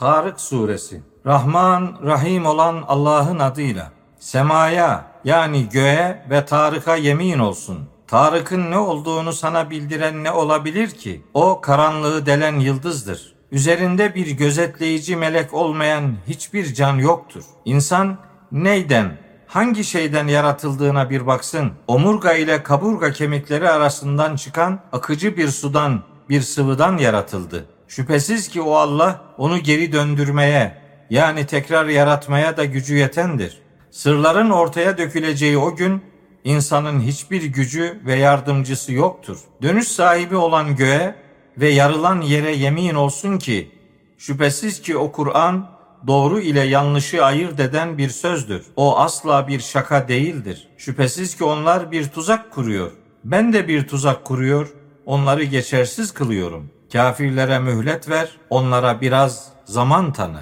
Tarık suresi Rahman, Rahim olan Allah'ın adıyla semaya yani göğe ve Tarık'a yemin olsun. Tarık'ın ne olduğunu sana bildiren ne olabilir ki? O karanlığı delen yıldızdır. Üzerinde bir gözetleyici melek olmayan hiçbir can yoktur. İnsan neyden, hangi şeyden yaratıldığına bir baksın. Omurga ile kaburga kemikleri arasından çıkan akıcı bir sudan, bir sıvıdan yaratıldı. Şüphesiz ki o Allah onu geri döndürmeye yani tekrar yaratmaya da gücü yetendir. Sırların ortaya döküleceği o gün insanın hiçbir gücü ve yardımcısı yoktur. Dönüş sahibi olan göğe ve yarılan yere yemin olsun ki şüphesiz ki o Kur'an doğru ile yanlışı ayırt eden bir sözdür. O asla bir şaka değildir. Şüphesiz ki onlar bir tuzak kuruyor. Ben de bir tuzak kuruyor, onları geçersiz kılıyorum. Kafirlere mühlet ver, onlara biraz zaman tanı.